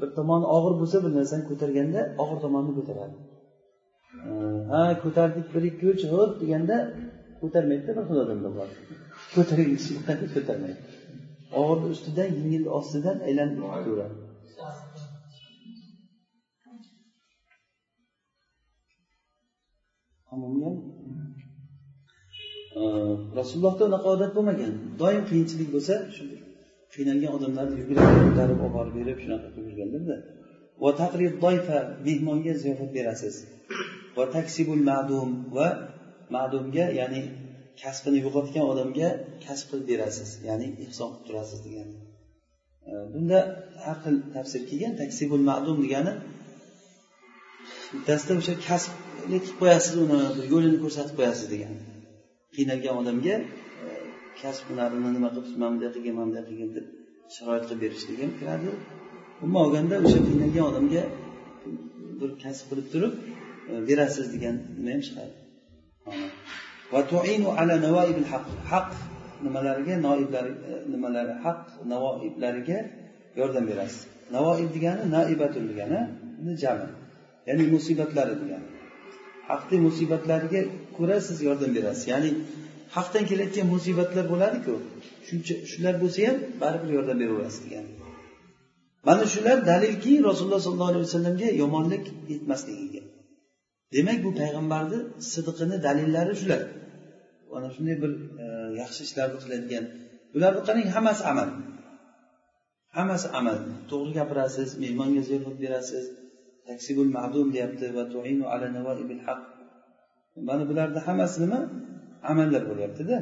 bir tomoni og'ir bo'lsa bir narsani ko'targanda og'ir tomonni ko'taradi. Ha ko'tardik bir ikki uch ho'p deganda ko'tarmaydida bir xil odamlar bor. Ko'taring ko'tarmaydi. Og'irni ustidan yengilni ostidan aylanib ketaveradi rasulullohda unaqa odat bo'lmagan. Doim qiyinchilik bo'lsa shunday qiynalgan odamlarni yugurib ko'tarib olib borib berib shunaqa qilib yurganlarda mehmonga ziyofat berasiz. Va taksibul ma'dum va ma'dumga ya'ni kasbini yo'qotgan odamga kasb qilib berasiz ya'ni ehson qilib turasiz degani e, bunda har xil tafsir kelgan taksibul ma'dum degani bittasida o'sha kasbni qilib qo'yasiz uni bir yo'lini ko'rsatib qo'yasiz degani qiynalgan odamga kasb hunarini nima qilib mana bunday qilgin mana bunday qilgin deb sharoit qilib berishlik ham kiradi. Umuman olganda o'sha qiynalgan odamga bir kasb qilib turib e, berasiz degan nima ham chiqadi. Haq. Nimalariga noiblar nimalari haq navoiblariga e, yordam berasiz. Navoib degani naibatun degani jami. Ya'ni musibatlari degani. Haqni musibatlariga ko'ra siz yordam berasiz. Ya'ni haqdan kelayotgan musibatlar bo'ladiku. Shuncha shular bo'lsa ham baribir yordam beraverasiz degan. Mana shular dalilki rasululloh sollallohu alayhi vasallamga yomonlik yetmasligiga. Demak bu payg'ambarni sidiqini dalillari shular. Mana shunday bir e, yaxshi ishlarni qiladigan. Bularni qarang hammasi amal. Hammasi amal. To'g'ri gapirasiz mehmonga ziyofat berasiz taksibul ma'dum deyapti va tuinu ala haq. Mana bularni hammasi nima? Amallar bo'lyaptida.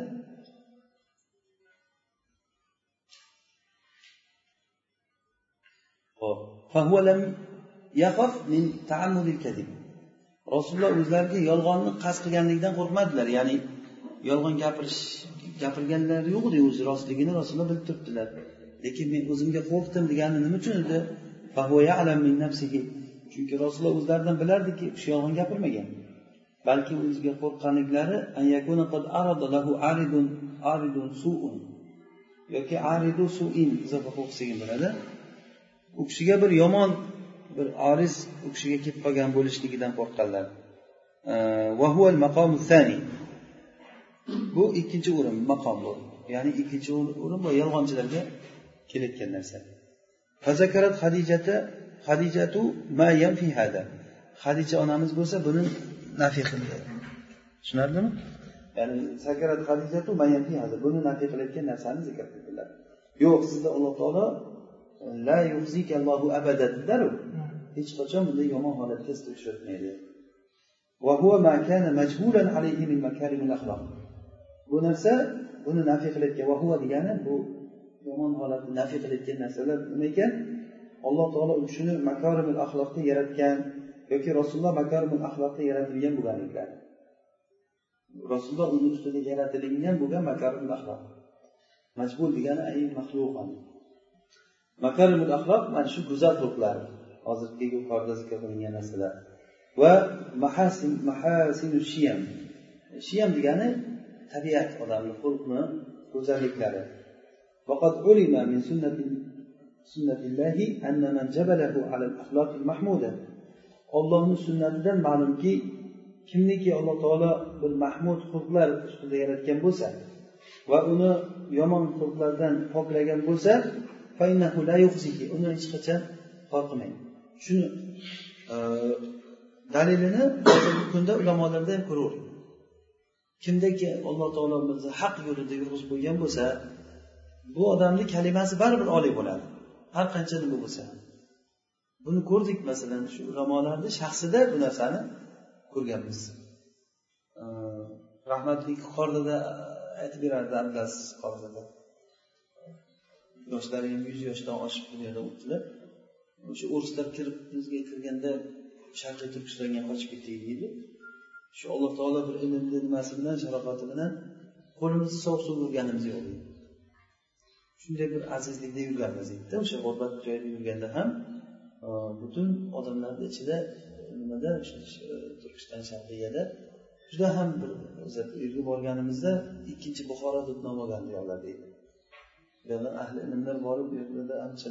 Rasululloh o'zlariga yolg'onni qasd qilganligidan qo'rqmadilar ya'ni yolg'on gapirish gapirganlari yo'q edi o'zi rostligini rasululloh bilib turibdilar. Lekin men o'zimga qo'rqdim degani nima uchun edi? Chunki rasululloh o'zlaridan bilardiki shu yolg'on gapirmagan. Balki o'ziga qo'rqqanliklari yoki aridu suin izofa bo'ladi. U kishiga bir yomon bir oriz u kishiga kelib qolgan bo'lishligidan qo'rqqanlar. Bu ikkinchi o'rin maqom bu. Ya'ni ikkinchi o'rin bu yolg'onchilarga kelayotgan narsa. Hadijatu ma yanfi hada. Hadija onamiz bo'lsa buni nafiy qildi tushunarlimi? Ya'ni sakarat hada buni nafiy qilayotgan narsani zikr qildilar yo'q sizda alloh taolo la yuzikallohu abada dedilaru hech qachon bunday yomon holatga sizni uchratmaydi bu narsa buni nafiy qilayotgan vahuva degani bu yomon holatni nafiy qilayotgan narsalar nima ekan? Alloh taolo u kishini makarimul axloqda yaratgan yoki rasululloh makarimul axloqda yaratilgan bo'lganliklari rasululloh uni ustida yaratilgan bo'lgan makarimul axloq majbul degani ay maxluqan makarimul axloq mana shu go'zal xulqlar hozirgi yuqorida zikr qilingan narsalar va mahasin mahasinu shiyam shiyam degani tabiat odamni xulqni go'zalliklari وقد علم من سنة سنة الله أن من جبله على الأخلاق المحمودة ollohni sunnatidan ma'lumki kimniki alloh taolo bir mahmud xulqlar ustida yaratgan bo'lsa va uni yomon xulqlardan poklagan bo'lsa uni hech qachon xor qilmaydi shuni e, dalilini hozirgi kunda ulamolarda ham ko'raverdik kimdaki alloh taolo bizni haq yo'lida yurg'izib qo'ygan bo'lsa bu odamni kalimasi baribir oliy bo'ladi. Har qancha nima bo'lsa. Buni ko'rdik masalan shu ulamolarni shaxsida bu narsani ko'rganmiz. Rahmatli qordada e, aytib berardi abdulaziz qordada yoshlari ham yuz yoshdan oshib bu yerda o'tdilar o'sha o'rislar kirib bizga kirganda sharqiy turkistonga qochib ketdik deydi shu alloh taolo bir ilmni nimasi bilan sharofati bilan qo'limizni sovuq suv urganimiz yo'q deydi shunday bir azizlikda yurganmiz deydida o'sha g'urbat joyda yurganda ham butun odamlarni ichida nimada o'sha turkiston sharqiyada juda ham bir uyga borganimizda ikkinchi buxoro deb nom olgan diyorlar deydi. Bu ahli ilmlar borib bu yerlarda ancha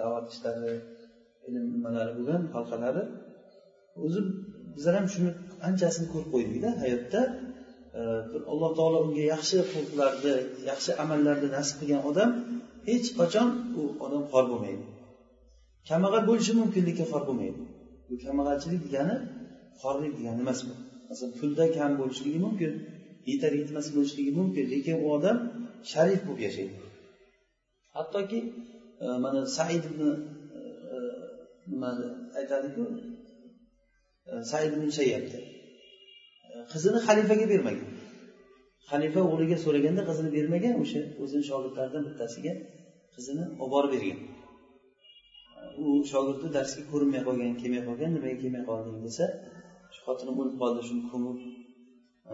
da'vat ishlari ilm nimalari bo'lgan halqalari o'zi bizlar ham shuni anchasini ko'rib qo'ydikda hayotda. Alloh taolo unga yaxshi xulqlarni yaxshi amallarni nasib qilgan odam hech qachon u odam xor bo'lmaydi. Kambag'al bo'lishi mumkin lekin xor bo'lmaydi. Bu kambag'alchilik degani xorlik degani emas bu. Masalan pulda kam bo'lishligi mumkin yetar yetmas bo'lishligi mumkin lekin u odam sharif bo'lib yashaydi. Hattoki e, mana said ibn e, aytadiku e, said ibn e, qizini xalifaga bermagan. Xalifa o'g'liga so'raganda qizini bermagan o'sha o'zini shogirdlaridan bittasiga qizini olib borib bergan. U shogirdi darsga ko'rinmay qolgan kelmay qolgan nimaga kelmay qolding desa shu xotinim o'lib qoldi shuni ko'mib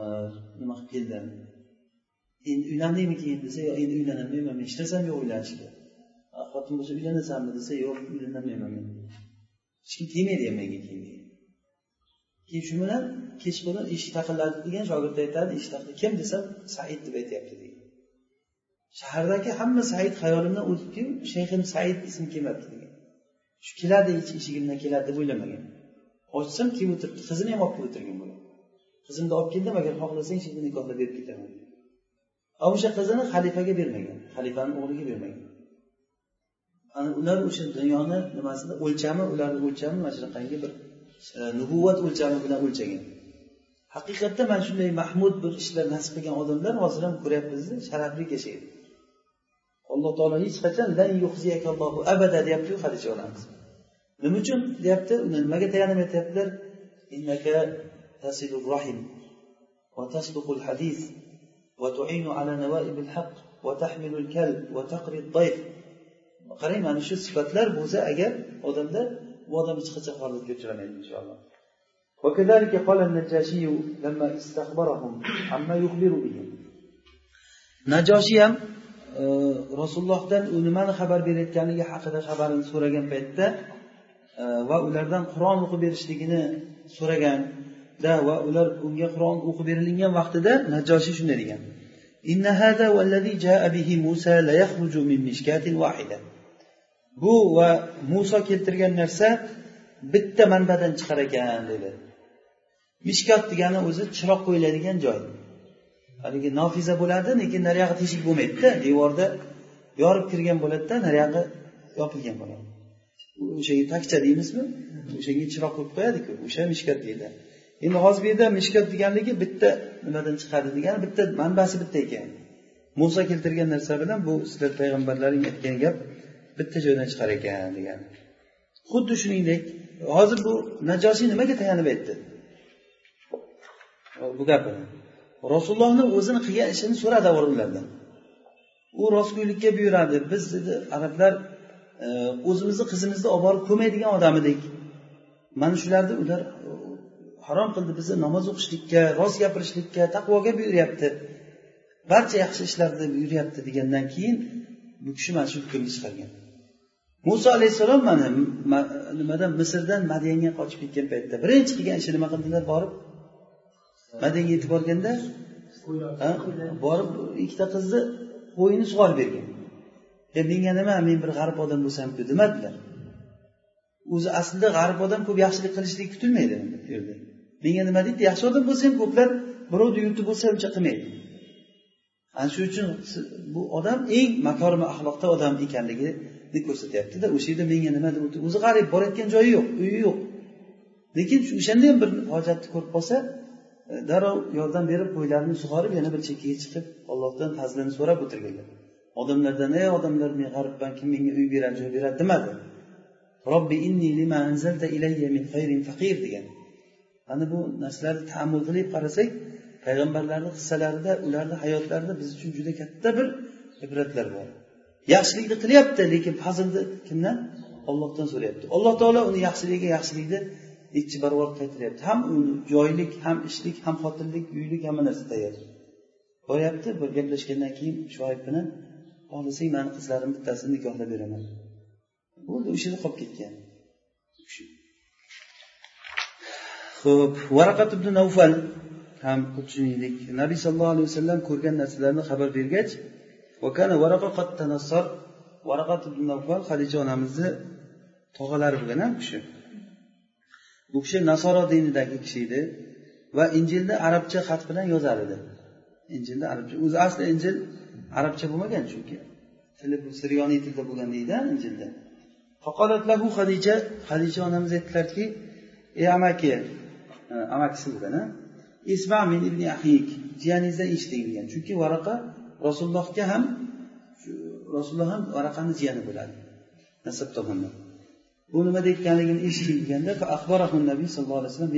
e, nima qilib keldim endi uylandingmi keyin desa yo'q endi uylanolmayman men hech narsam yo'q uylanishga xotin bo'lsa uylanasanmi desa yo'q uylanolmayman men. Hech kim tegmaydi ham menga keyin keyin shu bilan kechqurun eshik taqilladi degan shogird aytadi eshik taqi kim desam said deb aytyapti degan. Shahardagi hamma said hayolimdan o'tibdiyu shayxim said ismi kelmabdi degan. Shu keladi eshigimdan keladi deb o'ylamagan. Ochsam kelib o'tiribdi qizini ham olib kelib o'tirgan bo'lgan qizimni olib keldim agar xohlasang shu nikohlab berib ketaman. O'sha qizini xalifaga bermagan. Xalifani o'g'liga bermagan. Ana ular o'sha dunyoni nimasida o'lchami ularni o'lchami mana shunaqangi bir e, nubuvat o'lchami bilan o'lchagan. Haqiqatda mana shunday mahmud bir ishlar nasib qilgan odamlar hozir ham ko'ryapmizda sharafli yashaydi alloh taolo hech qachon abada deyaptiyu hadisha onamiz nima uchun deyapti uni nimaga tayanib aytyaptilar rahim وتصدق الحديث وتعين على نوائب الحق وتحمل الكلب وتقري الضيف qarang mana shu sifatlar bo'lsa agar odamda bu odam hech qachon xorlikka uchramaydi inshaalloh وكذلك قال النجاشي لما استخبرهم عما يخبر به e, rasulullohdan u nimani xabar berayotganligi haqida xabarini so'ragan paytda e, va ulardan qur'on o'qib berishligini so'raganda va ular unga qur'on o'qib berilingan vaqtida najoshiy shunday degan. Bu va muso keltirgan narsa bitta manbadan chiqar ekan dedi. Mishkot degani o'zi chiroq qo'yiladigan joy. Haligi nofiza bo'ladi lekin nariyog'i teshik bo'lmaydida. Devorda yorib kirgan bo'ladida nariyog'i yopilgan bo'ladi. O'shaga takcha deymizmi? O'shanga chiroq qo'yib qo'yadiku o'sha mishkat deyiladi endi hozir bu yerda mishkat deganligi bitta nimadan chiqadi degani bitta manbasi bitta ekan. Muso keltirgan narsa bilan bu sizlar payg'ambarlaring aytgan gap bitta joydan chiqar ekan degani. Xuddi shuningdek hozir bu najosiy nimaga tayanib aytdi? Bu gapini rasulullohni o'zini qilgan ishini so'radi ulardan u rostgo'ylikka buyuradi. Biz dedi arablar e, o'zimizni qizimizni olib borib ko'maydigan odam edik. Mana shularni ular harom qildi bizni namoz o'qishlikka rost gapirishlikka taqvoga buyuryapti. Barcha yaxshi ishlarni buyuryapti degandan keyin bu kishi mana shu hukmni chiqargan. Muso alayhissalom mana nimadan misrdan madyanga qochib ketgan paytda birinchi qilgan ishi nima qildilar borib madanga yetib borganda borib ikkita qizni qo'yini sug'orib bergan. E menga nima men bir g'arib odam bo'lsamku demadilar. O'zi aslida g'arib odam ko'p yaxshilik qilishligi kutilmaydi bu yerda. Menga nima deydi yaxshi odam bo'lsa ham ko'plar birovni yurti bo'lsa uncha qilmaydi. Ana shuning uchun bu odam eng makorima axloqda odam ekanligini ko'rsatyaptida o'sha yerda menga nima deb o'zi g'arib borayotgan joyi yo'q uyi yo'q. Lekin o'shanda ham bir hojatni ko'rib qolsa E, darrov yordam berib qo'ylarini sug'orib yana bir chekkaga chiqib ollohdan fazlini so'rab o'tirganlar. Odamlardan ey odamlar men g'aribman kim menga uy beradi joy beradi demadi. Robbi inni lima anzalta ilayya min khayrin faqir degan. Ana bu narsalarni tammul qilib qarasak payg'ambarlarni qissalarida ularni hayotlarida biz uchun juda katta bir ibratlar bor. Yaxshilikni qilyapti lekin fazlni kimdan? Ollohdan so'rayapti. Alloh taolo uni yaxshiligiga yaxshilikni ikki barobar qaytaryapti ham joylik ham ishlik ham xotinlik uylik hamma narsa tayyor. Boryapti bir gaplashgandan keyin shoib bilan xohlasang mani qizlarimni bittasini nikohlab beraman. Bo'ldi o'sha yerda qolib ketgan. Ho'p varaqat ibn navfal ham xuddi shuningdek nabiy sallallohu alayhi vasallam ko'rgan narsalarni xabar bergach varaqat ibn navfal hadicha onamizni tog'alari bo'lgan u kishi bu kishi nasoro dinidagi kishi edi va injilni arabcha xat bilan yozar edi. Injilni arabcha o'zi asli injil arabcha bo'lmagan chunki. Tili bu siryoniy tilda bo'lgan deydi injilda. Hadija hadija onamiz aytdilarki ey amaki amakisi bo'lgan isma min ibn ahik jiyaningizdan eshiting degan. Chunki varaqa rasulullohga ham rasululloh ham varaqani jiyani bo'ladi. Nasab tomondan bu nima deyotganligini eshiting deganda nabiy sallallohu alayhi vasallam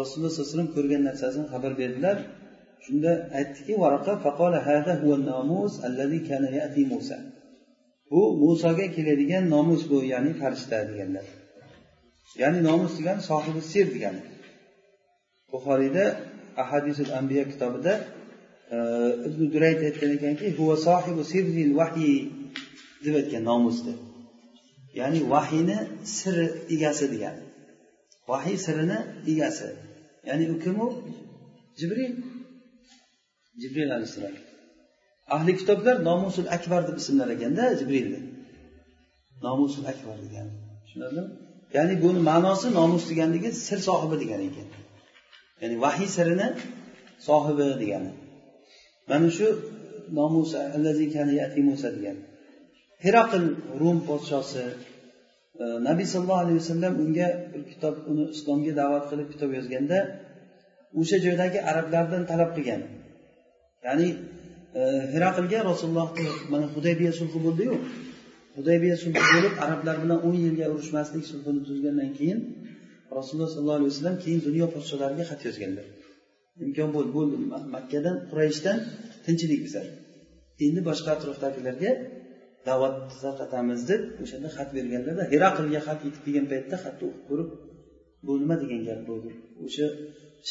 rasululloh sallallohu alayhi vasallam ko'rgan narsasini xabar berdilar. Shunda aytdiki varaqa bu musoga keladigan nomus bu ya'ni farishta deganlar. Ya'ni nomus degani sohibi sir degani buxoriyda ahadisul ambiya kitobida ibn durayt aytgan ekanki huva sohibu sirril vahiy deb aytgan nomusni ya'ni vahiyni siri egasi degani vahiy sirini egasi. Ya'ni u kim u? Jibril. Jibril alayhissalom. Ahli kitoblar nomusul akbar deb ismlar ekanda jibrilni nomusul akbar degani tushunarlimi? Ya'ni buni ma'nosi nomus deganligi sir sohibi degani ekan. Ya'ni vahiy sirini sohibi degani. Mana shu nomus musa degani heraql rum podshosi e, nabiy sallallohu alayhi vasallam unga bir kitob uni islomga da'vat qilib kitob yozganda o'sha joydagi arablardan talab qilgan. Ya'ni e, heraqlga rasulullohni mana hudaybiya sulhi bo'ldiyu. Hudaybiya sulhi bo'lib arablar bilan o'n yilga urushmaslik sulhini tuzgandan keyin rasululloh sollallohu alayhi vasallam keyin dunyo podsholariga xat yozganlar imkon bo'ldi bo'ldi makkadan qurayishdan tinchlik bizlar endi boshqa atrofdagilarga da'vat tarqatamiz deb o'shanda xat berganlarda heraqlga xat yetib kelgan paytda xatni o'qib ko'rib bu nima degan gap bu o'sha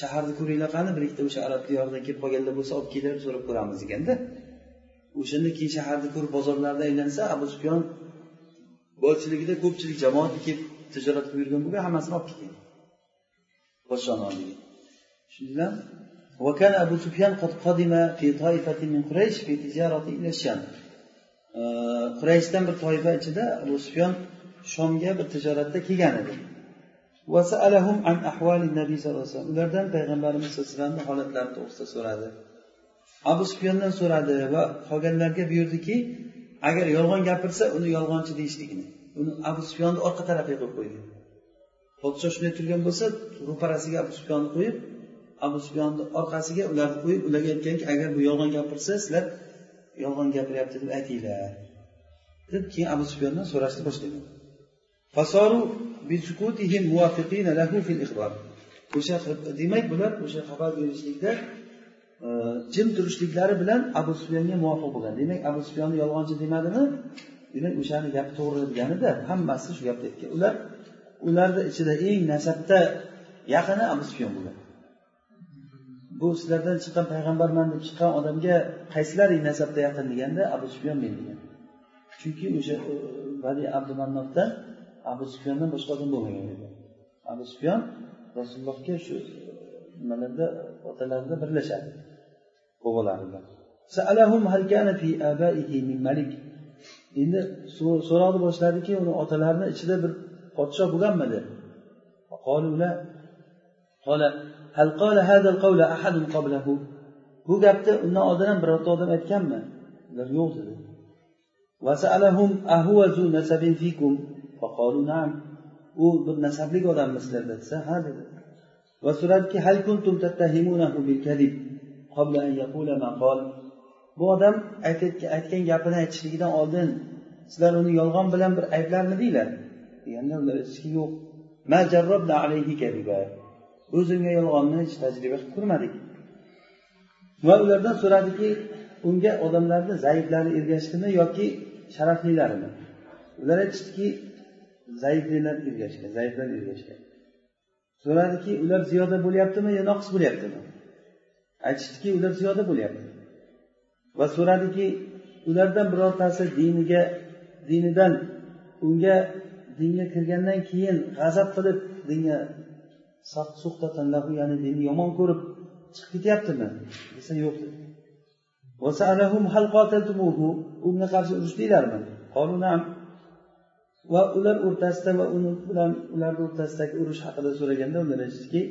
shaharni ko'ringlar qani bir ikkita o'sha arab diyoridan kelib qolganlar bo'lsa olib kelinglar so'rab ko'ramiz deganda o'shanda keyin shaharni ko'rib bozorlarda aylansa abu sufyon boshchiligida ko'pchilik jamoat kelib tijorat qilib yurgan bo'lgan hammasini olib ketgan podshoni oldiga tushundinglarmi وكان أبو سفيان قد قدم في طائفة من قريش في تجارة إلى الشام qurayshdan bir toifa ichida abu sufyon shomga bir tijoratda kelgan edi. Ulardan payg'ambarimiz sallallohu alayhi vasallamni holatlari to'g'risida so'radi. Abu sufyondan so'radi va qolganlarga buyurdiki agar yolg'on gapirsa uni yolg'onchi deyishligini. Uni abu sufyonni orqa tarafiga qo'yib qo'ygan podshoh shunday turgan bo'lsa ro'parasiga abu sufyonni qo'yib abu sufyonni orqasiga ularni qo'yib ularga aytganki agar bu yolg'on gapirsa sizlar yolg'on gapiryapti deb aytinglar. Deb keyin abu sufyondan so'rashni boshlagan. O'sha demak bular o'sha xabar berishlikda e, jim turishliklari bilan abu sufyonga muvofiq bo'lgan. Demak abu sufyonni yolg'onchi demadimi? Demak o'shani gapi to'g'ri deganida hammasi shu gapni aytgan. Ular ularni ichida eng nasabda yaqini abu sufyon bo'lgan. Bu sizlardan chiqqan payg'ambarman deb chiqqan odamga qaysilaring nasabda yaqin deganda abu sufyon men degan. Chunki o'sha e, vali abdumannofdan abu sufyondan boshqa odam bo'lmagan edi. Abu sufyon rasulullohga shu e, nimalarda otalarida birlashadi. Bobolarida endi so'roqni boshladiki uni otalarini ichida bir podsho نسب bu gapni undan oldin ham birorta odam aytganmi? Ular yo'q dedi. U bir nasabli odammi sizlarda desa ha dedi. Va so'radiki bu odam aytgan gapini aytishligidan oldin sizlar uni yolg'on bilan bir ayblarmidinglar deganda ular aytishdiki yo'q. O'zimga yolg'onni hech tajriba qilib ko'rmadik va ulardan so'radiki unga odamlarni zaiflari ergashdimi yoki sharaflilarimi ular aytishdiki zaiflilar ergashgan zaiflar ergashgan. So'radiki ular ziyoda bo'lyaptimi yo noqis bo'lyaptimi? Aytishdiki ular ziyoda bo'lyapti va so'radiki ulardan birortasi diniga dinidan unga dinga kirgandan keyin g'azab qilib dinga ya'ni dinni yomon ko'rib chiqib ketyaptimi? Desa yo'q unga qarshi urushdinglarmi va ular o'rtasida va uni bilan ularni o'rtasidagi urush haqida so'raganda ular aytishdiki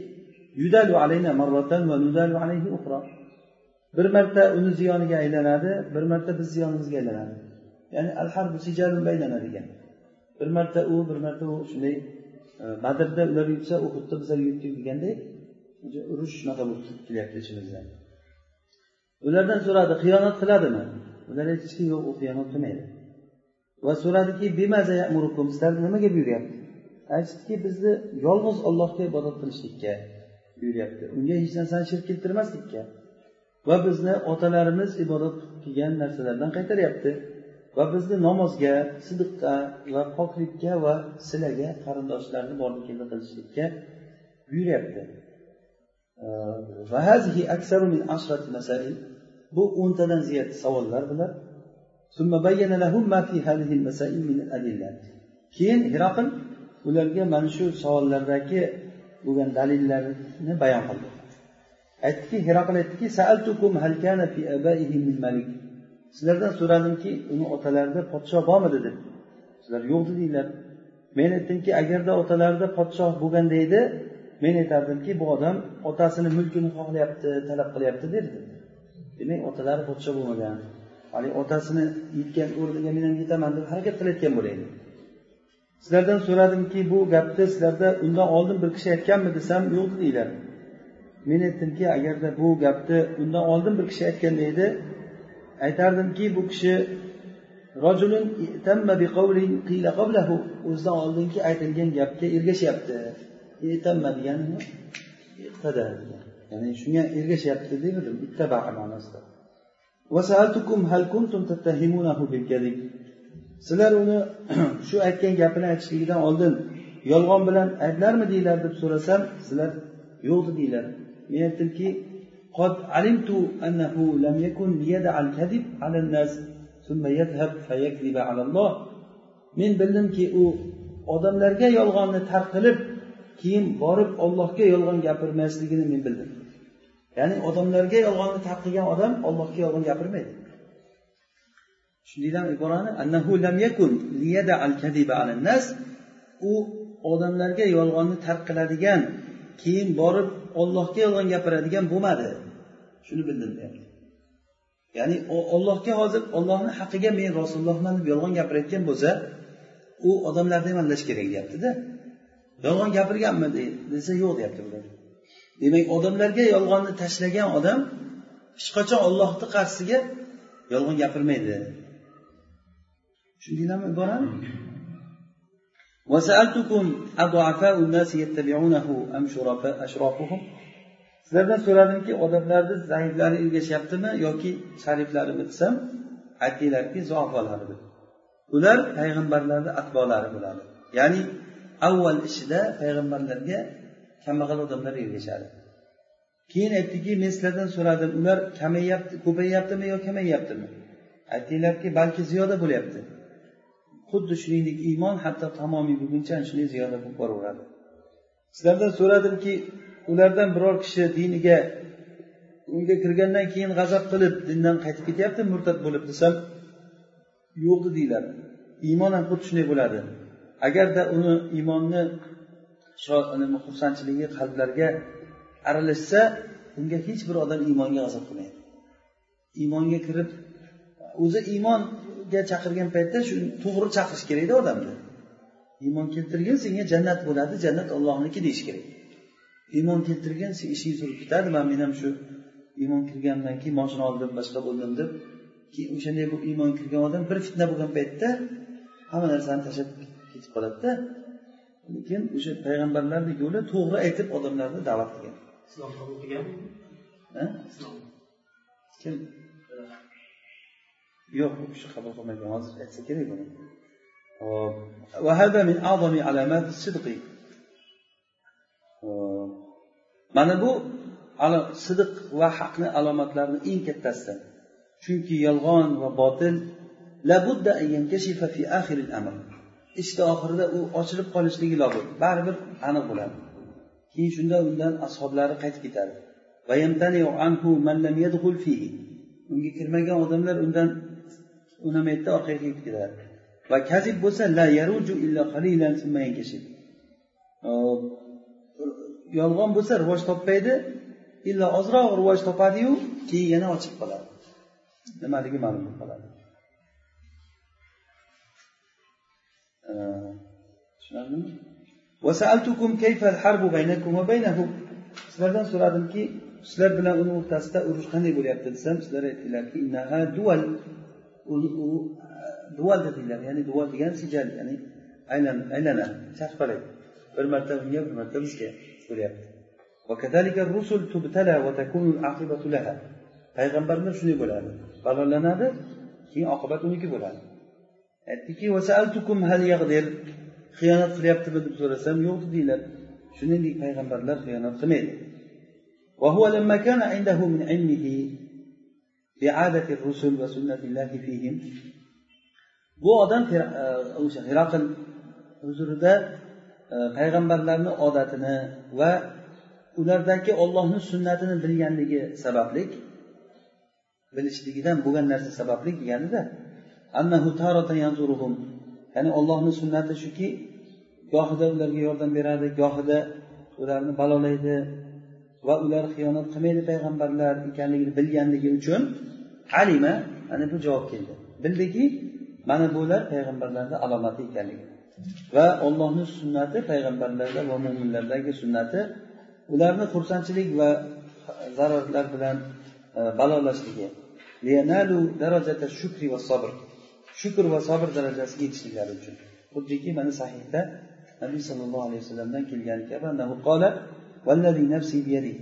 bir marta uni ziyoniga aylanadi bir marta biz ziyonimizga aylanadi. Ya'ni al harbu degan bir marta u bir marta u shunday badrda ular yutsa uhudda bizlar yutdik deganday urush shunaqa bo'lib kelyapti ichimizda. Ulardan so'radi xiyonat qiladimi? Ular aytishdiki yo'q u xiyonat qilmaydi. Va so'radiki sizlarni nimaga buyuryapti? Aytishdiki bizni yolg'iz ollohga ibodat qilishlikka buyuryapti. Unga hech narsani shirk keltirmaslikka va bizni otalarimiz ibodat qilgan narsalardan qaytaryapti. Va bizni namozga sidiqqa va poklikka va silaga qarindoshlarni bordi keldi qilishlikka buyuryapti bu o'ntadan ziyod savollar bular. Keyin hiraql ularga mana shu savollardagi bo'lgan dalillarni bayon qildi. Aytdiki hiraql aytdiki sizlardan so'radimki uni otalarida podshoh bormidi deb sizlar yo'q dedinglar. Men aytdimki agarda otalarida podshoh bo'lganda edi men aytardimki bu odam otasini mulkini xohlayapti talab qilyapti derdi. Demak otalari podshoh bo'lmagan. Haligi otasini yetgan o'rniga men ham yetaman deb harakat qilayotgan bo'laydi sizlardan so'radimki bu gapni sizlarda undan oldin bir kishi aytganmi desam yo'q dedinglar. Men aytdimki agarda bu gapni undan oldin bir kishi aytganda edi aytardimki bu kishi o'zidan oldingi aytilgan gapga ergashyapti. Degani ya'ni shunga ergashyapti demadim ittaba ma'nosida. Sizlar uni shu aytgan gapini aytishligidan oldin yolg'on bilan ayblarmidinglar deb so'rasam sizlar yo'q dedinglar. Men aytdimki قد علمت أنه لم يكن ليدع الكذب على الناس ثم يذهب فيكذب على الله men bildimki u odamlarga yolg'onni tark qilib keyin borib ollohga yolg'on gapirmasligini men bildim ya'ni odamlarga yolg'onni tark qilgan odam ollohga yolg'on gapirmaydi shundaydan iborani annahu lam yakun u odamlarga yolg'onni tark qiladigan keyin borib ollohga yolg'on gapiradigan bo'lmadi Shuni bildim deyapti ya'ni ollohga hozir ollohni haqqiga men rasulullohman deb yolg'on gapirayotgan bo'lsa u odamlarni ham aldash kerak deyaptida. Yolg'on gapirganmi desa yo'q deyapti ular. Demak odamlarga yolg'onni tashlagan odam hech qachon ollohni qarshisiga yolg'on gapirmaydi. Tushundinglarmi iborani sizlardan so'radimki odamlarni zaiflari ergashyaptimi yoki shariflarimi desam aytinglarki zofolari deb ular payg'ambarlarni atbolari bo'ladi. Ya'ni avval ishida payg'ambarlarga kambag'al odamlar ergashadi. Keyin aytdiki men sizlardan so'radim ular kamayyapti ko'payyaptimi yo kamayyaptimi aytdinglarki balki ziyoda bo'lyapti. Xuddi shuningdek iymon hatto tamomiy bo'lguncha shunday ziyoda bo'lib boraveradi. Sizlardan so'radimki ulardan biror kishi diniga unga kirgandan keyin g'azab qilib dindan qaytib ketyapti murtad bo'lib desam yo'q deyiladi. Iymon ham xuddi shunday bo'ladi. Agarda uni iymonni xursandchiligi qalblarga aralashsa unga hech bir odam iymonga g'azab qilmaydi. Iymonga kirib o'zi iymonga chaqirgan paytda shu to'g'ri chaqirish kerakda odamni iymon keltirgin senga jannat bo'ladi jannat ollohniki deyish kerak. iymon keltirgin sen ishing surib ketadi man men ham shu iymon kirgandan keyin moshina oldim boshqa bo'ldim deb keyin o'shanday bu iymon kirgan odam bir fitna bo'lgan paytda hamma narsani tashlab ketib qoladida lekin o'sha payg'ambarlarni yo'li to'g'ri aytib odamlarni da'vat qilgan islom qabul qilganmi kim yo'q u kishi qabul qilmagan hozir aytsa kerak buni وهذا من أعظم علامات الصدق mana bu sidiq va haqni alomatlarini eng kattasi. Chunki yolg'on va botil ishni oxirida u ochilib qolishligi lozim. Baribir aniq bo'ladi. Keyin shunda undan ashoblari qaytib ketadi. Unga kirmagan odamlar undan unamaydi orqaga ketib ketadi. Va kazib bo'lsa la yaruju illa qalilan yolg'on bo'lsa rivoj topmaydi. Illo ozroq rivoj topadiyu keyin yana ochib qoladi. Nimaligi ma'lum bo'lib qoladi? Tushunarlimi? Sizlardan so'radimki sizlar bilan uni o'rtasida urush qanday bo'lyapti desam sizlar aytdilarki dual u dual dedinglar ya'ni dual degani sijal ya'ni aylan aylana charxpalak. Bir marta unga bir marta bizga bo'lyapti payg'ambarlar shunday bo'ladi balolanadi keyin oqibat uniki bo'ladi aytdiki xiyonat qilyaptimi deb so'rasam yo'q dedinglar shuningdek payg'ambarlar xiyonat qilmaydi وهو لما كان عنده من علمه بعادة الرسل وسنة الله فيهم bu odam o'sha hiraql huzurida E, payg'ambarlarni odatini va ulardagi ollohni sunnatini bilganligi sababli bilishligidan bo'lgan narsa sababli deganida ya'ni ollohni sunnati shuki gohida ularga yordam beradi gohida ularni balolaydi va ular xiyonat qilmaydi payg'ambarlar ekanligini bilganligi uchun alima mana bu javob keldi. Bildiki mana bular payg'ambarlarni alomati ekanligi. va ollohni sunnati payg'ambarlarda va mo'minlardagi sunnati ularni xursandchilik va zararlar bilan e, balolashligi shukr va sabr darajasiga yetishliklari uchun xuddiki mana sahihda nabiy sollallohu alayhi vasallamdan kelgani kabi والذي نفسي بيده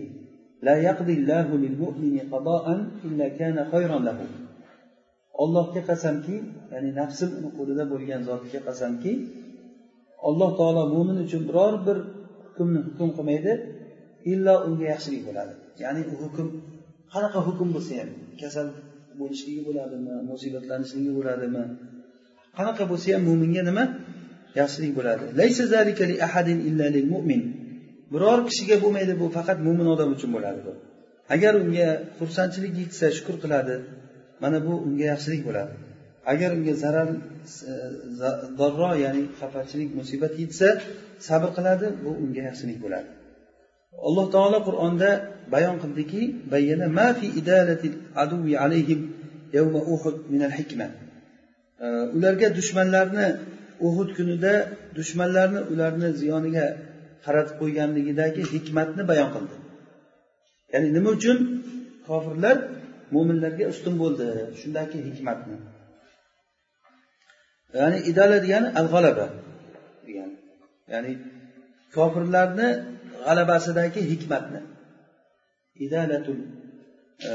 لا يقضي الله للمؤمن قضاء إلا كان خيرا له allohga qasamki ya'ni nafsim uni qo'lida bo'lgan zotga qasamki alloh taolo mo'min uchun biror bir hukmni hukm qilmaydi illo unga yaxshilik bo'ladi. Ya'ni u hukm qanaqa hukm bo'lsa ham kasal bo'lishligi bo'ladimi musibatlanishligi bo'ladimi qanaqa bo'lsa ham mo'minga nima? Yaxshilik bo'ladi. Biror kishiga bo'lmaydi bu faqat mo'min odam uchun bo'ladi bu. Agar unga xursandchilik yetsa shukur qiladi mana bu unga yaxshilik bo'ladi. Agar unga zarar e, zarro ya'ni xafachilik musibat yetsa sabr qiladi bu unga yaxshilik bo'ladi. Alloh taolo qur'onda bayon qildiki bayyana ma fi idalati yawma min al hikma e, ularga dushmanlarni uhud kunida dushmanlarni ularni ziyoniga qaratib qo'yganligidagi hikmatni bayon qildi. Ya'ni nima uchun? Kofirlar mo'minlarga ustun bo'ldi shundagi hikmatni. Ya'ni idala degani al g'alaba degani ya'ni kofirlarni g'alabasidagi hikmatni. Idalatul e,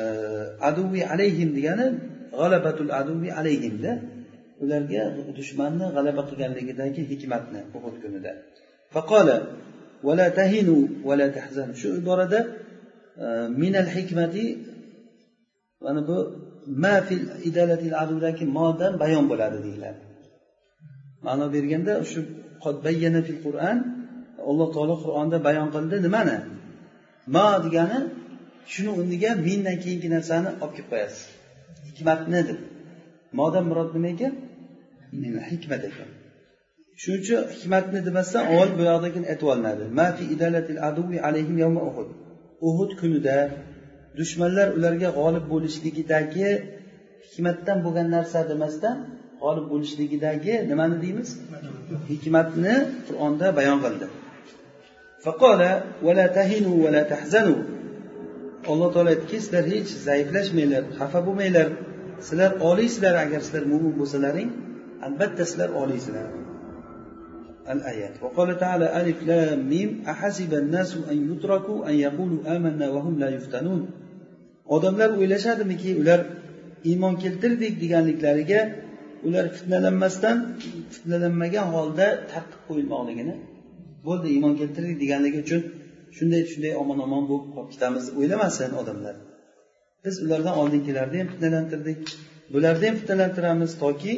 aduvi alayhim degani g'alabatul aduvi alayhimda ularga dushmanni g'alaba qilganligidagi hikmatni uhud kunida. Faqola vala tahinu vala tahzan shu iborada e, minal hikmati mana bu ma fil idalatil adudagi modan bayon bo'ladi deyiladi. Ma'no berganda shu bayyana fil qur'an alloh taolo qur'onda bayon qildi nimani? Ma degani shuni o'rniga mindan keyingi narsani olib kelib qo'yasiz. Hikmatni deb modan murod nima ekan? Hikmat ekan. Shuning uchun hikmatni demasdan avval bu yoqdagini aytib olinadi. Uhud. Kunida dushmanlar ularga g'olib bo'lishligidagi hikmatdan bo'lgan narsa demasdan g'olib bo'lishligidagi nimani deymiz hikmatni qur'onda bayon qildi alloh taolo aytdiki sizlar hech zaiflashmanglar xafa bo'lmanglar sizlar oliysizlar agar sizlar mo'min bo'lsalaring albatta sizlar oliysizlar الآيات وقال تعالى ألف لام ميم أحسب الناس أن يتركوا أن يقولوا آمنا وهم لا يفتنون odamlar o'ylashadimiki ular iymon keltirdik deganliklariga ular fitnalanmasdan fitnalanmagan holda tark qilib qo'yilmoqligini bo'ldi iymon keltirdik deganligi uchun shunday shunday omon omon bo'lib qolib ketamiz deb o'ylamasin odamlar biz ulardan oldingilarni ham fitnalantirdik bularni ham fitnalantiramiz toki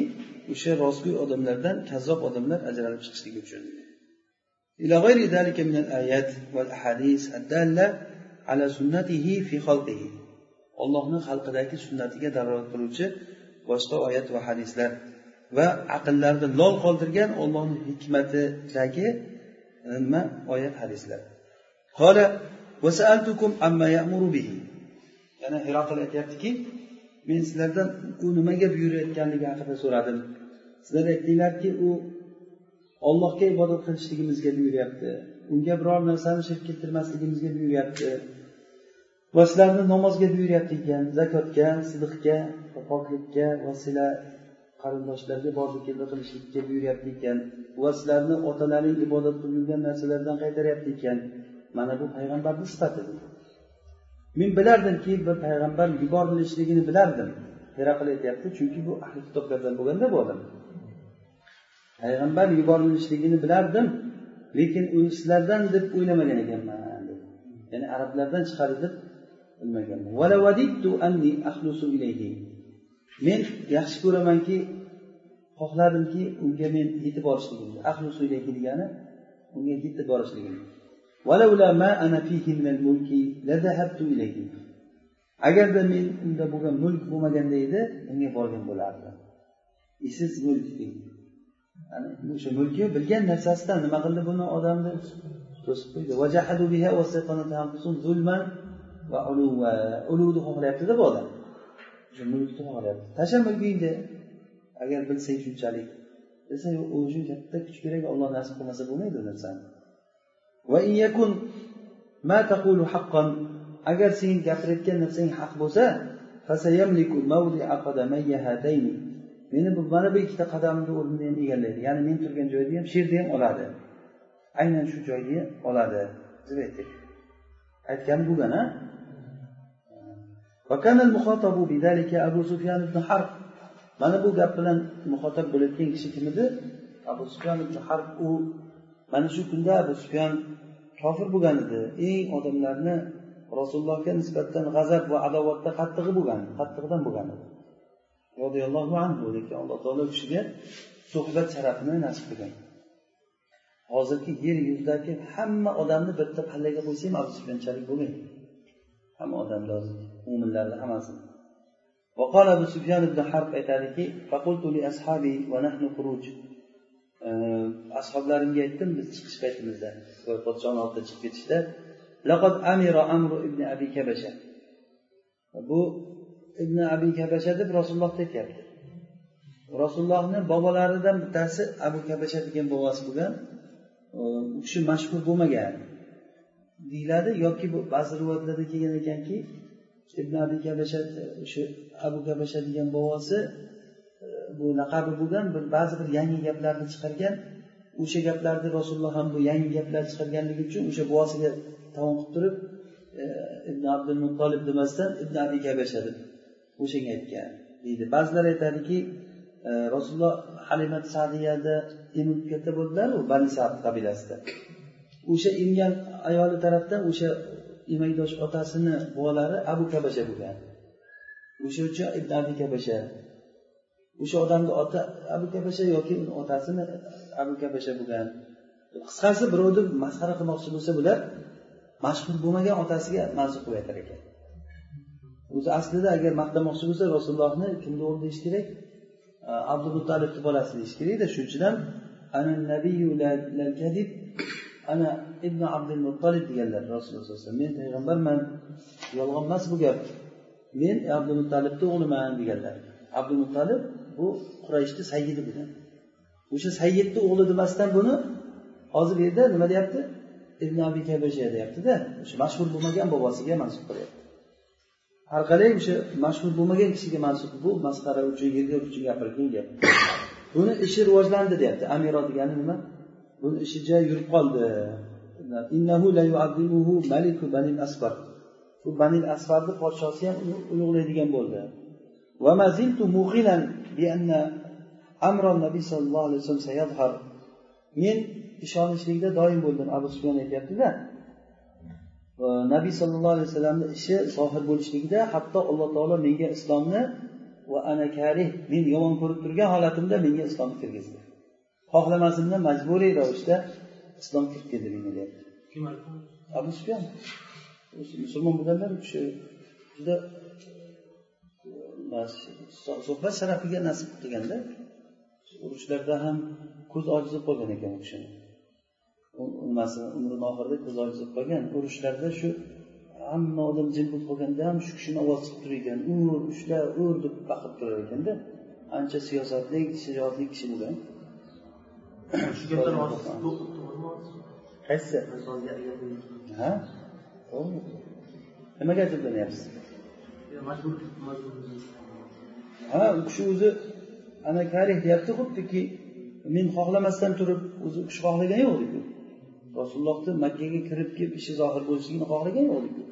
o'sha rostgo'y odamlardan kazzob odamlar ajralib chiqishligi uchun إلى غير ذلك من الآيات والأحاديث الدالة على سنته في خلقه allohni xalqidagi sunnatiga dalolat qiluvchi boshqa oyat va hadislar va aqllarni lol qoldirgan ollohni hikmatidagi e, nima oyat hadislar. Yana hiroqil aytyaptiki men sizlardan u nimaga buyurayotganligi haqida so'radim. Sizlar aytdinglarki u ollohga ibodat qilishligimizga buyuryapti. Unga biror narsani shirk keltirmasligimizga buyuryapti. Va sizlarni namozga buyuryapti ekan zakotga sidiqga poklikka va sizlar qarindoshlarga bordi keldi qilishlikka buyuryapti ekan va sizlarni otalaring ibodat qilib yurgan narsalardan qaytaryapti ekan mana bu payg'ambarni sifati men bilardimki bir payg'ambar yuborilishligini bilardim. Heraql aytyapti chunki bu ahli kitoblardan bo'lganda bu odam. Payg'ambar yuborilishligini bilardim lekin uni sizlardan deb o'ylamagan ekanman. Ya'ni arablardan chiqadi deb bilmaganman men yaxshi ko'ramanki xohladimki unga men yetib borishligimni ahli usulga degani unga yetib borishligimni. Agarda men unda bo'lgan mulk bo'lmaganda edi unga borgan bo'lardim isiz mulk ya'ni o'sha mulki bilgan narsasidan nima qildi buni odamni to'sib qo'ydi. Uluvni xohlayaptida bu odam. Mulkni olyapti tasha mulkingni agar bilsang shunchalik. Desa yo'q u uchun katta kuch kerak olloh nasib qilmasa bo'lmaydi u narsani. Agar sen gapirayotgan narsang haq bo'lsa meni bu mana bu ikkita qadamni o'rnini ham egallaydi ya'ni men turgan joyni ham sherni ham oladi. Aynan shu joyni oladi. Deb aytdik aytgani bo'lgan a abu sufyan ibn harb mana bu gap bilan muxotab bo'layotgan kishi kim edi abu sufyan ibn harb u mana shu kunda abu sufyan kofir bo'lgan edi eng odamlarni rasulullohga nisbatan g'azab va adovatda qattig'i bo'lgan qattig'idan bo'lgan edi roziyallohu anhu lekin alloh taolo u kishiga suhbat sharafini nasib qilgan hozirgi yer yuzidagi hamma odamni bitta pallaga qo'ysa ham abu sufyanchalik bo'lmaydi hamma odamni mo'minlarni hammasini وقال أبو سفيان بن حرب aytadiki فقلت لأصحابي ونحن خروج ashoblarimga aytdim biz chiqish paytimizda podshoni oldida chiqib ketishda laqad amira amru ibn abi kabasha bu ibn abi kabasha deb rasulullohga aytyapti rasulullohni bobolaridan bittasi abu kabasha degan bobosi bo'lgan u kishi mashhur bo'lmagan deyiladi yoki bu ba'zi rivoyatlarda kelgan ekanki ibn abi kabasha o'sha abu kabasha degan bobosi e, bu laqabi bo'lgan bir ba'zi bir yangi gaplarni chiqargan. O'sha gaplarni rasululloh ham bu yangi gaplar chiqarganligi uchun o'sha buvasiga tavon qilib turib e, ibn abdul muttolib demasdan ibn abi kabasha deb o'shanga aytgan deydi. Ba'zilar aytadiki e, rasululloh halimat sadiyada emib katta bo'ldilaru bani sad qabilasida. O'sha emgan ayoli tarafdan o'sha emakdosh otasini bolalari abu kabasha bo'lgan. O'sha uchun ibn abi kabasha o'sha odamni ota abu kabasha yoki uni otasini abu kabasha bo'lgan. Qisqasi birovni masxara qilmoqchi bo'lsa bular mashhur bo'lmagan otasiga mansub qilib aytar ekan. O'zi aslida agar maqtamoqchi bo'lsa rasulullohni kimni o'g'li deyish kerak? Abdumuttalibni bolasi deyish kerakda shuning uchun ham ana ibn abdul muttolib deganlar rasululloh sallallohu alayhi vasallam men payg'ambarman yolg'on emas bu gap. Men abdul muttalibni o'g'liman deganlar. Abdul muttalib bu qurayshni sayyidi bo'lgan o'sha sayyidni o'g'li demasdan buni hozir bu yerda nima deyapti? Ibn abi kabasha deyaptida. O'sha mashhur bo'lmagan bobosiga mansub qilyapti har qalay o'sha mashhur bo'lmagan kishiga mansub. Bu masxara uchun yerga uchun gapirgan gap. Buni ishi rivojlandi deyapti. Amiro degani nima? Buni ishi joy yurib qoldi. Bu banil asfarni podshosi ham uni ulug'laydigan bo'ldi. Nabiy sollallohu alayhi vasallam men ishonishlikda doim bo'ldim abu sufyon aytyaptida. Nabiy sollallohu alayhi vasallamni ishi zohir bo'lishligida hatto alloh taolo menga islomni va ana karih men yomon ko'rib turgan holatimda menga islomni kirgizdi. Xohlamasimdan majburiy ravishda islom kirib keldi menga deyapti. Abu sufyon musulmon bo'lganlar u kishi juda suhbat sharafiga nasib qilganda urushlarda ham ko'z ojiz bo'lib qolgan ekan u kishini. Nimasi umrini oxirida ko'z ojiz bo'lib qolgan urushlarda shu hamma odam jim bo'lib qolganda ham shu kishini ovozi chiqib turar ekan ur ushla ur deb baqirib turar ekanda ancha siyosatli shijoatli kishi bo'lgan qaysi? Ha? To'g'rimi nimaga ajablanyapsiz ha u kishi o'zi ana karih deyapti xuddiki men xohlamasdan turib o'zi u kishi xohlagan yo'qdiku rasulullohni makkaga kirib kelib ishi zohir bo'lishligini xohlagan yo'qdiku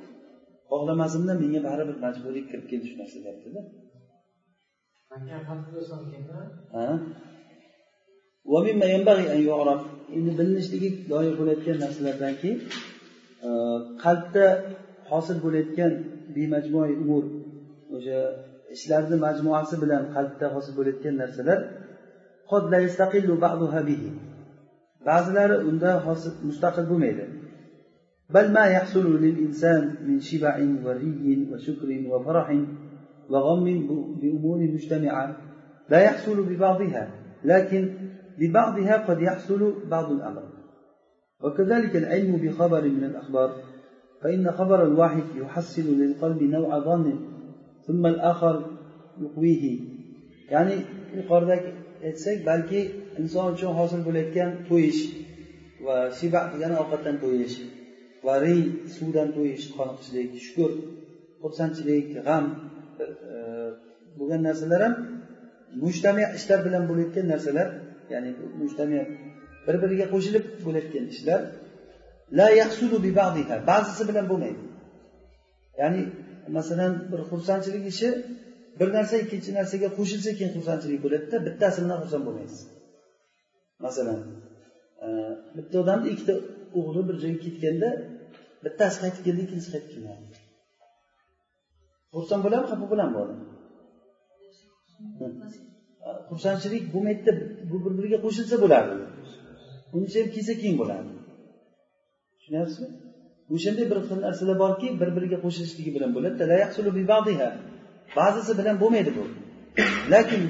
xohlamasimda menga baribir majburiy kirib keldi shu narsa deyaptida endi bilinishligi loyiq bo'layotgan narsalardanki qalbda hosil bo'layotgan bemajmui umur o'sha ishlarni majmuasi bilan qalbda hosil bo'layotgan narsalar ba'zilari unda hosil mustaqil bo'lmaydi بل ما يحصل للإنسان من شبع وري وشكر وفرح وغم بأمور مجتمعة لا يحصل ببعضها لكن ببعضها قد يحصل بعض الأمر وكذلك العلم بخبر من الأخبار فإن خبر الواحد يحصل للقلب نوع ظن ثم الآخر يقويه يعني yuqoridagi aytsak balki inson uchun hosil bo'layotgan to'yish va shiba degani ovqatdan to'yish va riy suvdan to'yish qoniqishlik shukur xursandchilik g'am bo'lgan narsalar ham mujtamiy ishlar bilan bo'layotgan narsalar Ya'ni mujtamiy bir biriga qo'shilib bo'layotgan ishlar la yaxsulu bi ba'zisi bilan bo'lmaydi. Ya'ni masalan bir xursandchilik ishi bir narsa ikkinchi narsaga qo'shilsa keyin xursandchilik bo'ladida bittasi bilan xursand bo'lmaysiz. Masalan bitta odamni ikkita o'g'li bir joyga ketganda bittasi qaytib keldi ikkinchisi qaytib kelmadi. Xursand bo'ladimi xafa bo'ladimi bu odam xursandchilik bu bu bir biriga qo'shilsa bo'lardi. Uncha ham kelsa keyin bo'lardi. Tushunyapsizmi o'shanday bir xil narsalar borki bir biriga qo'shilishligi bilan bo'ladi. Ba'zisi bilan bo'lmaydi bu. Lekin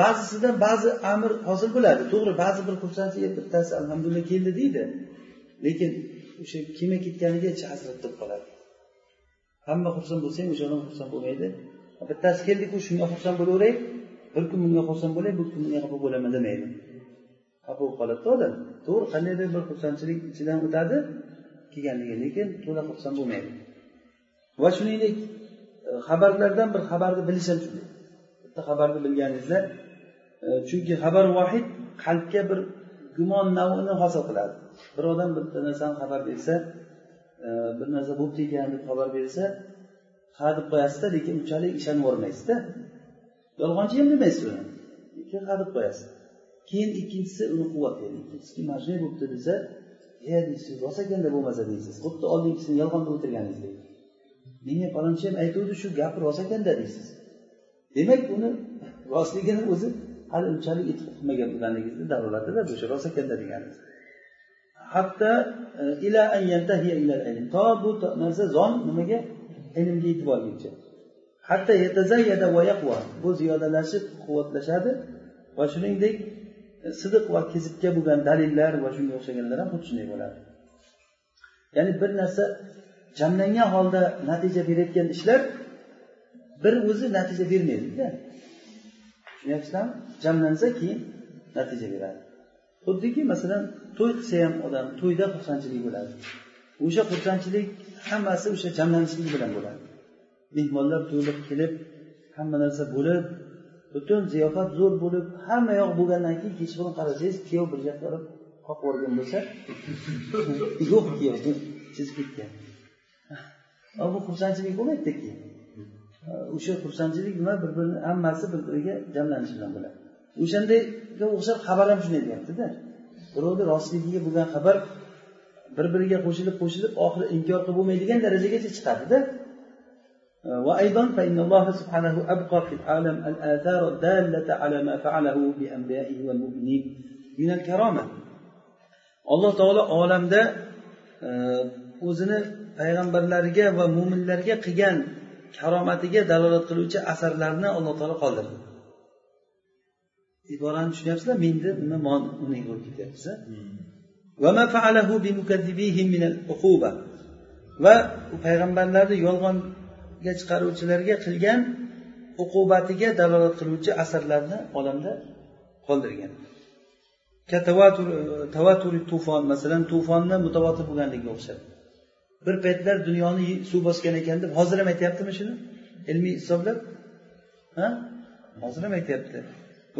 ba'zisidan ba'zi amr hosil bo'ladi. To'g'ri ba'zi bir xursandchilik bittasi alhamdulillah keldi deydi. Lekin o'sha kelmay ketganiga ichi hasrat bo'lib qoladi. Hamma xursand bo'lsa ham o'sha odam xursand bo'lmaydi. Bittasi keldiku shunga xursand bo'laveray. Bir kun bunga xursand bo'lay bir kun bunga xafa bo'laman demaydi. Xafa bo'lib qoladida odam to'g'ri qandaydir bir xursandchilik ichidan o'tadi kelganligi lekin to'la xursand bo'lmaydi. Va shuningdek e, xabarlardan bir xabarni bilish ham shunday. Bitta xabarni bilganingizda e, chunki xabar vohid qalbga bir gumon navini hosil qiladi. Bir odam bitta narsani xabar bersa e, bir narsa bo'libdi ekan deb xabar bersa ha deb qo'yasizda lekin unchalik ishonib yolg'onchi ham demaysiz uni lekin ha deb qo'yasiz keyin ikkinchisi uni quvvatlaydi ikkinchisi mana shunday bo'libdi desa e deysiz rost ekanda bo'lmasa deysiz. Xuddi oldingisini yolg'on qilib o'tirganingizdek menga palonchi ham aytuvdi shu gapi rost ekanda deysiz. Demak uni rostligini o'zi hali unchalik e'tiqod qilmagan bo'lganligingizni dalolatida o'sha rost ekanda deganingiz. Hatto e, ila to bu narsa zon nimaga ilmga yetib olguncha hatto bu ziyodalashib quvvatlashadi va shuningdek sidiq va kezibga bo'lgan dalillar va shunga o'xshaganlar ham xuddi shunday bo'ladi. Ya'ni bir narsa jamlangan holda natija berayotgan ishlar bir o'zi natija bermaydida. Tushunyapsizlarmi jamlansa keyin natija beradi. Xuddiki masalan to'y qilsa ham odam to'yda xursandchilik bo'ladi. O'sha xursandchilik hammasi o'sha jamlanishlik bilan bo'ladi. Mehmonlar to'lib kelib hamma narsa bo'lib butun ziyofat zo'r bo'lib hamma yoq bo'lgandan keyin kechqurun qarasangiz kuyov bir yoqqa olib qoqib yuborgan bo'lsa yo'q kuyov chizib ketgan. Bu xursandchilik bo'lmaydida keyin o'sha xursandchilik nima bir birini hammasi bir biriga jamlanish bilan bo'ladi. O'shandayga o'xshab xabar ham shunday deyaptida. Birovni rostligiga bo'lgan xabar bir biriga qo'shilib qo'shilib oxiri inkor qilib bo'lmaydigan darajagacha chiqadida وأيضا فإن الله سبحانه أبقى في العالم الآثار الدالة على ما فعله بأنبيائه والمؤمنين من الكرامة alloh taolo olamda o'zini payg'ambarlariga va mo'minlarga qilgan karomatiga dalolat qiluvchi asarlarni alloh taolo qoldirdi iborani tushunyapsizlar menda nima uning bo'lib ketyapmiz Va payg'ambarlarni yolg'onga chiqaruvchilarga qilgan uqubatiga dalolat qiluvchi asarlarni olamda qoldirgan. Tavaturi tufon masalan tufonni mutavotir bo'lganligiga o'xshab. Bir paytlar dunyoni suv bosgan ekan deb hozir ham aytyaptimi shuni? Ilmiy hisoblab? Ha? Hozir ham aytyapti.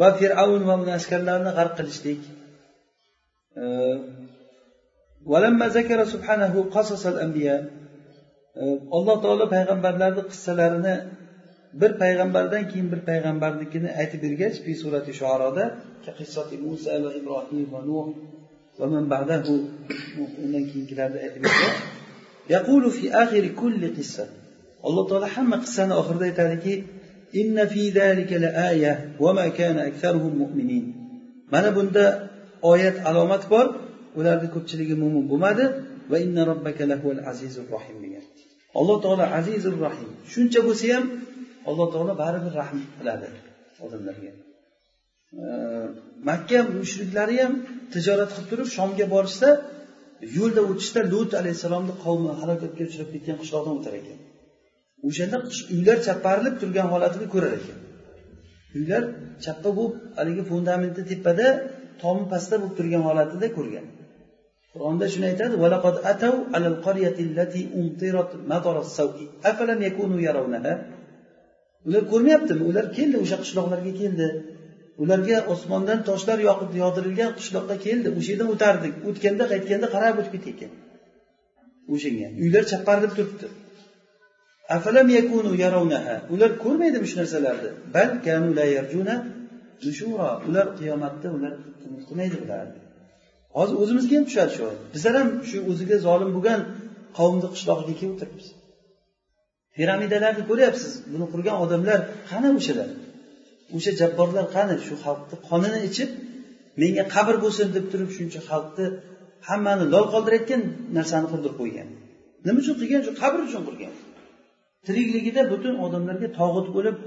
Va fir'avn va uni askarlarini g'arq qilishlik. E, alloh taolo payg'ambarlarni qissalarini bir payg'ambardan keyin bir payg'ambarnikini aytib bergach fi surati shuaroda qissati musa va ibrohim va nuh va man ba'dahu undan keyingilarni aytib bergach yaqulu fi akhiri kulli qissa. Alloh taolo hamma qissani oxirida aytadiki inna fi zalika la aya va ma kana aktharuhum mu'minin. Mana bunda oyat alomat bor. Ularni ko'pchiligi mo'min bo'lmadi. Va inna robbaka lahuval azizur rohim degan. Alloh taolo azizur rahim shuncha bo'lsa ham alloh taolo baribir rahm qiladi odamlarga. Makka mushriklari ham tijorat qilib turib shomga borishsa yo'lda o'tishda lut alayhissalomni qavmi halokatga uchrab ketgan qishloqdan o'tar ekan. O'shanda uylar chaparilib turgan holatini ko'rar ekan. Uylar chappa bo'lib haligi fundamentni tepada tomi pastda bo'lib turgan holatida ko'rgan. Qur'onda shuni aytadi valaqad atav alal qaryati allati umtirat mataras sawi afalam yakunu yarawnaha? Ular ko'rmayaptimi? Ular keldi o'sha qishloqlarga keldi. Ularga osmondan toshlar yoqib yog'dirilgan qishloqqa keldi. O'sha yerdan o'tardik. O'tganda qaytganda qarab o'tib ketgan o'shanga. Uylar chaqqarilib turibdi. Afalam yakunu yarawnaha? Ular ko'rmaydimi shu narsalarni? Bal kanu la yarjuna nushura ular qiyomatda ular umid qilmaydi bularni hozir o'zimizga ham tushadi shu bizlar ham shu o'ziga zolim bo'lgan qavmni qishlog'iga kelib o'tiribmiz. Piramidalarni ko'ryapsiz. Buni qurgan odamlar qani o'shalar o'sha jabborlar qani? Shu xalqni qonini ichib menga qabr bo'lsin deb turib shuncha xalqni hammani lol qoldirayotgan narsani qurdirib qo'ygan. Nima uchun qilgan? Shu qabr uchun qurgan. Tirikligida butun odamlarga tog'ut bo'lib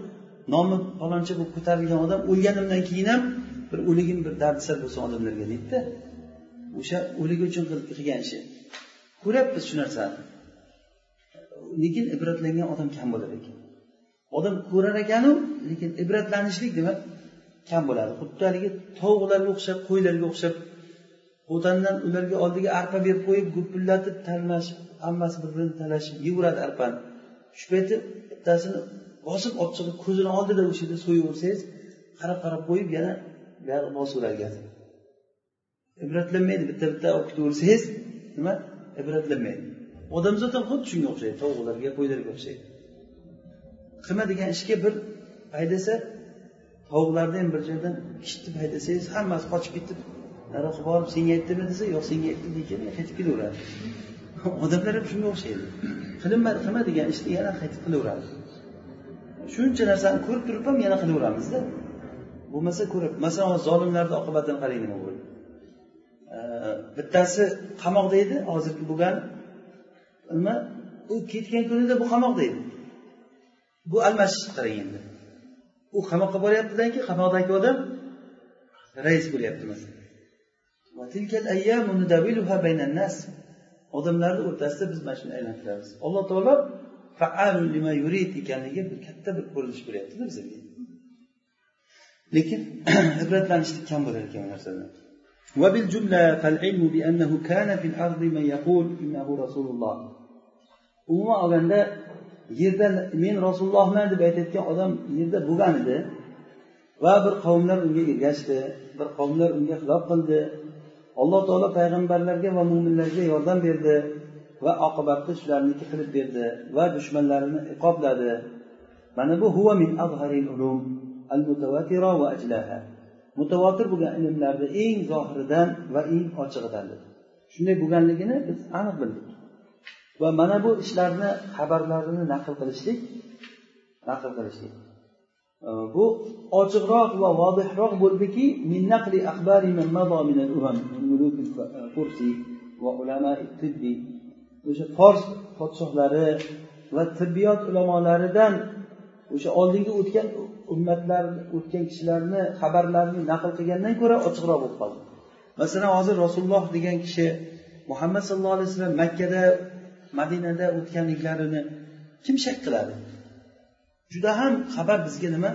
nomi faloncha bo'lib ko'tarilgan odam o'lganimdan keyin ham bir o'ligim bir dardisar bo'lsin odamlarga deydida o'sha o'ligi uchun qilgan ishi. Ko'ryapmiz shu narsani lekin ibratlangan odam kam bo'lar ekan odam ko'rar ekanu lekin ibratlanishlik nima? Kam bo'ladi. Xuddi haligi tovuqlarga o'xshab qo'ylarga o'xshab o'tandan ularga oldiga arpa berib qo'yib gupillatib talmashib hammasi bir birini talashib yeguradi arpani. Shu payti bittasini bosib olib chiqib ko'zini oldida o'sha yerda so'yaversangiz qarab qarab qo'yib yana buyog'i bosaveradi ibratlanmaydi bitta bitta olib ketaversangiz nima? Ibratlanmaydi. Odamzod ham xuddi shunga o'xshaydi tovuqlarga qo'ylarga o'xshaydi. Qilma degan ishga bir haydasa tovuqlarni ham bir joydan kishitib haydasangiz hammasi qochib ketib nariyoqqa borib senga aytdimi desa yo'q senga aytdim keyin qaytib kelaveradi. Odamlar ham shunga o'xshaydi. Qilinma qilma degan ishni yana qaytib qilaveradi. Shuncha narsani ko'rib turib ham yana qilaveramizda. Bo'lmasa ko'rib masalan zolimlarni oqibatini qarang nima bo'ldi bittasi qamoqda edi hozirgi bo'lgan nima u ketgan kunida bu qamoqda edi bu almashish qarang endi. U qamoqqa boryaptidan keyin qamoqdagi odam rais bo'lyapti odamlarni o'rtasida biz mana shuni aylantiramiz alloh taolo ekanligi bir katta bir ko'rinish bo'lyaptida bizga. Lekin ibratlanishlik kam bo'lar ekan bu narsadan. وبالجملة فالعلم بأنه كان في الأرض من يقول إنه رسول الله umuman olganda yerda men rasulullohman deb aytayotgan odam yerda bo'lgan edi va bir qavmlar unga ergashdi bir qavmlar unga xilof qildi alloh taolo payg'ambarlarga va mo'minlarga yordam berdi va oqibatda shularniki qilib berdi va dushmanlarini iqobladi mana bu huva min mutavotir bo'lgan ilmlarni eng zohiridan va eng ochig'idan shunday bo'lganligini biz aniq bildik. Va mana bu ishlarni xabarlarini naql qilishlik naql qilishlik. Bu ochiqroq va vodihroq bo'ldiki min naqli axbari man mada min al-umam min muluk al-kursi va ulama tibbi o'sha fors podshohlari va tibbiyot ulamolaridan o'sha oldingi o'tgan ummatlar o'tgan kishilarni xabarlarini naql qilgandan ko'ra ochiqroq bo'lib qoldi. Masalan hozir rasululloh degan kishi muhammad sallallohu alayhi vasallam makkada madinada o'tganliklarini kim shak qiladi? Juda ham xabar bizga nima?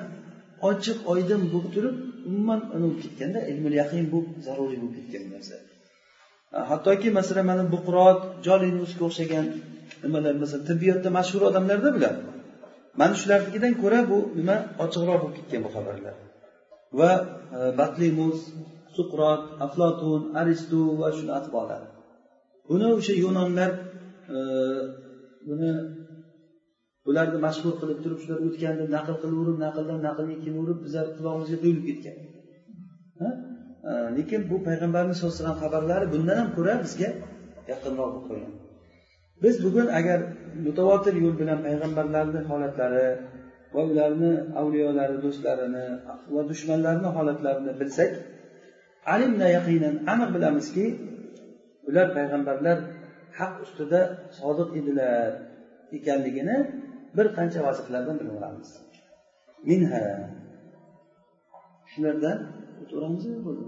Ochiq oydin bo'lib turib umuman bo'lib ketganda ilmul yaqin bu zaruriy bo'lib ketgan narsa. Hattoki masalan mana buqrot jolinusga o'xshagan nimalar masalan tibbiyotda mashhur odamlarda bular mana shularnikidan ko'ra bu nima? Ochiqroq bo'lib ketgan bu xabarlar. Va e, batlimus suqrot aflotun aristu va shuni atbolari buni o'sha yunonlar e, buni ularni mashhur qilib turib shular o'tganda naql qilaverib naqldan naqlga kelaverib bizlar qulog'imizga quyilib ketgan. E, lekin bu payg'ambarimiz sallallohu alayhi vasallam xabarlari bundan ham ko'ra bizga yaqinroq bo'lib qolgan biz bugun agar mutavotir yo'l bilan payg'ambarlarni holatlari va ularni avliyolari do'stlarini va dushmanlarini holatlarini bilsak alimna yaqinan aniq bilamizki ular payg'ambarlar haq ustida sodiq edilar ekanligini bir qancha vaziflardan bilib olamiz minha. Shulardan o'taveramizmi bo'ldi.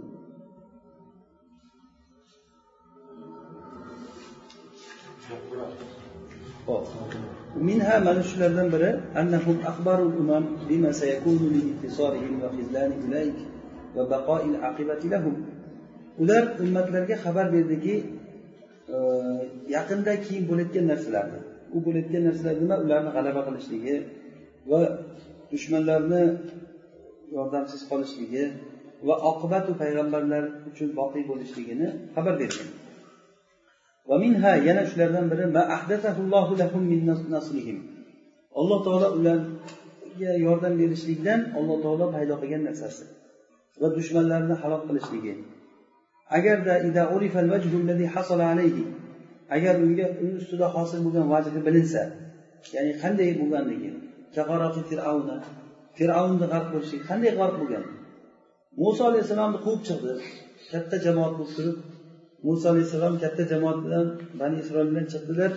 ومنها ما mana shulardan biri annahum akhbarul umam bima sayakunu li ittisarihim va khizlani ilayk va baqoil ular ummatlarga xabar berdiki e, yaqinda keyin bo'layotgan narsalarni u bo'layotgan narsalar nima ularni g'alaba qilishligi va dushmanlarni yordamsiz qolishligi va oqibatu payg'ambarlar uchun boqiy bo'lishligini xabar bergan. Yana shulardan biri alloh taolo ularga yordam berishlikdan alloh taolo paydo qilgan narsasi va dushmanlarni halok qilishligi agarda agar unga uni ustida hosil bo'lgan vajhi bilinsa ya'ni qanday bo'lganligi fir'avnni g'arq bo'lishligi qanday g'arq bo'lgan muso alayhissalomni quvib chiqdi katta jamoat bo'lib turib muso alayhissalom katta jamoat bilan bani isroil bilan chiqdilar.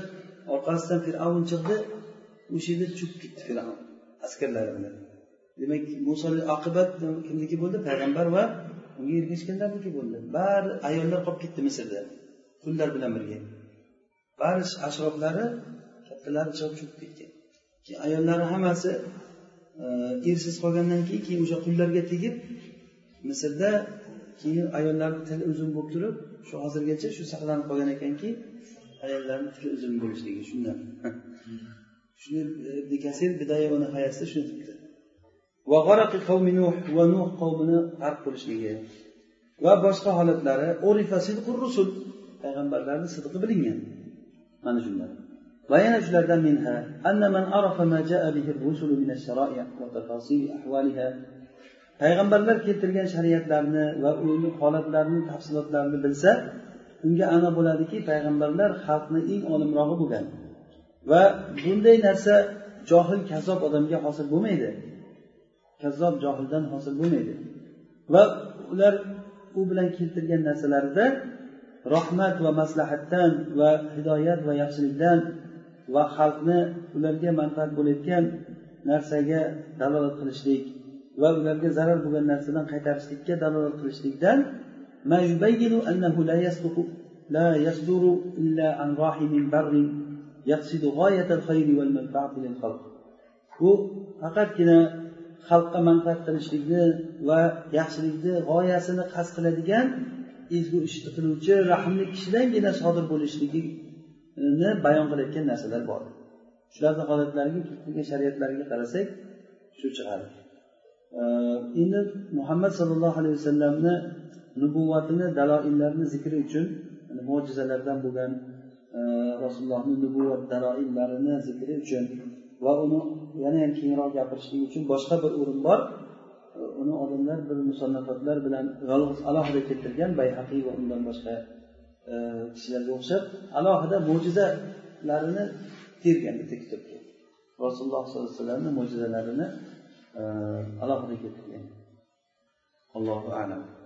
Orqasidan fir'avn chiqdi. O'sha yerda cho'kib ketdi fir'avn askarlari bilan. Demak muso oqibat kimniki bo'ldi? Payg'ambar va unga ergashganlarniki bo'ldi. Bari ayollar qolib ketdi misrda qullar bilan birga. Bari ashroblari kattalari chiqib cho'kib ketgan. Keyin ayollari hammasi e, ersiz qolgandan keyin keyin o'sha qullarga tegib misrda keyin ayollarni tili uzun bo'lib turib shu hozirgacha shu saqlanib qolgan ekanki ayollarni tili uzun bo'lishligi shundan. Shuni e, ibn kasir bidoya va nihoyasida shuni debdi va nuh qavmini g'arq bo'lishligi va boshqa holatlari. Rusul payg'ambarlarni sidqi bilingan. Mana shundan va yana shulardan minha. Anna man arafa ma jaa bihi rusul min ash-shara'i' wa tafasil ahwaliha. Payg'ambarlar keltirgan shariatlarni va uni holatlarini tafsilotlarini bilsa unga ana bo'ladiki payg'ambarlar xalqni eng olimrog'i bo'lgan. Va bunday narsa johil kazzob odamga hosil bo'lmaydi. Kazzob johildan hosil bo'lmaydi. Va ular u bilan keltirgan narsalarida rahmat va maslahatdan va hidoyat va yaxshilikdan va xalqni ularga manfaat bo'layotgan narsaga dalolat qilishlik va ularga zarar bo'lgan narsadan qaytarishlikka dalolat qilishlikdan bu faqatgina xalqqa manfaat qilishlikni va yaxshilikni g'oyasini qasd qiladigan ezgu ishni qiluvchi rahmli kishidangina sodir bo'lishligini bayon qilayotgan narsalar bor. Shularni holatlariga shariatlariga qarasak shu chiqadi. Endi muhammad sollallohu alayhi vasallamni nubuvvatini daloillarini zikri uchun mo'jizalardan bo'lgan e, rasulullohni nubuvvat daloillarini zikri uchun va uni yana ham kengroq gapirishlik uchun boshqa bir o'rin bor. E, uni odamlar bir musannafatlar bilan yolg'iz alohida keltirgan bayhaqiy va undan boshqa e, kishilarga o'xshab alohida mo'jizalarini tergan bitta kitobga. Rasululloh sollallohu alayhi vasallamni mo'jizalarini alohida keltirgan allohu alam.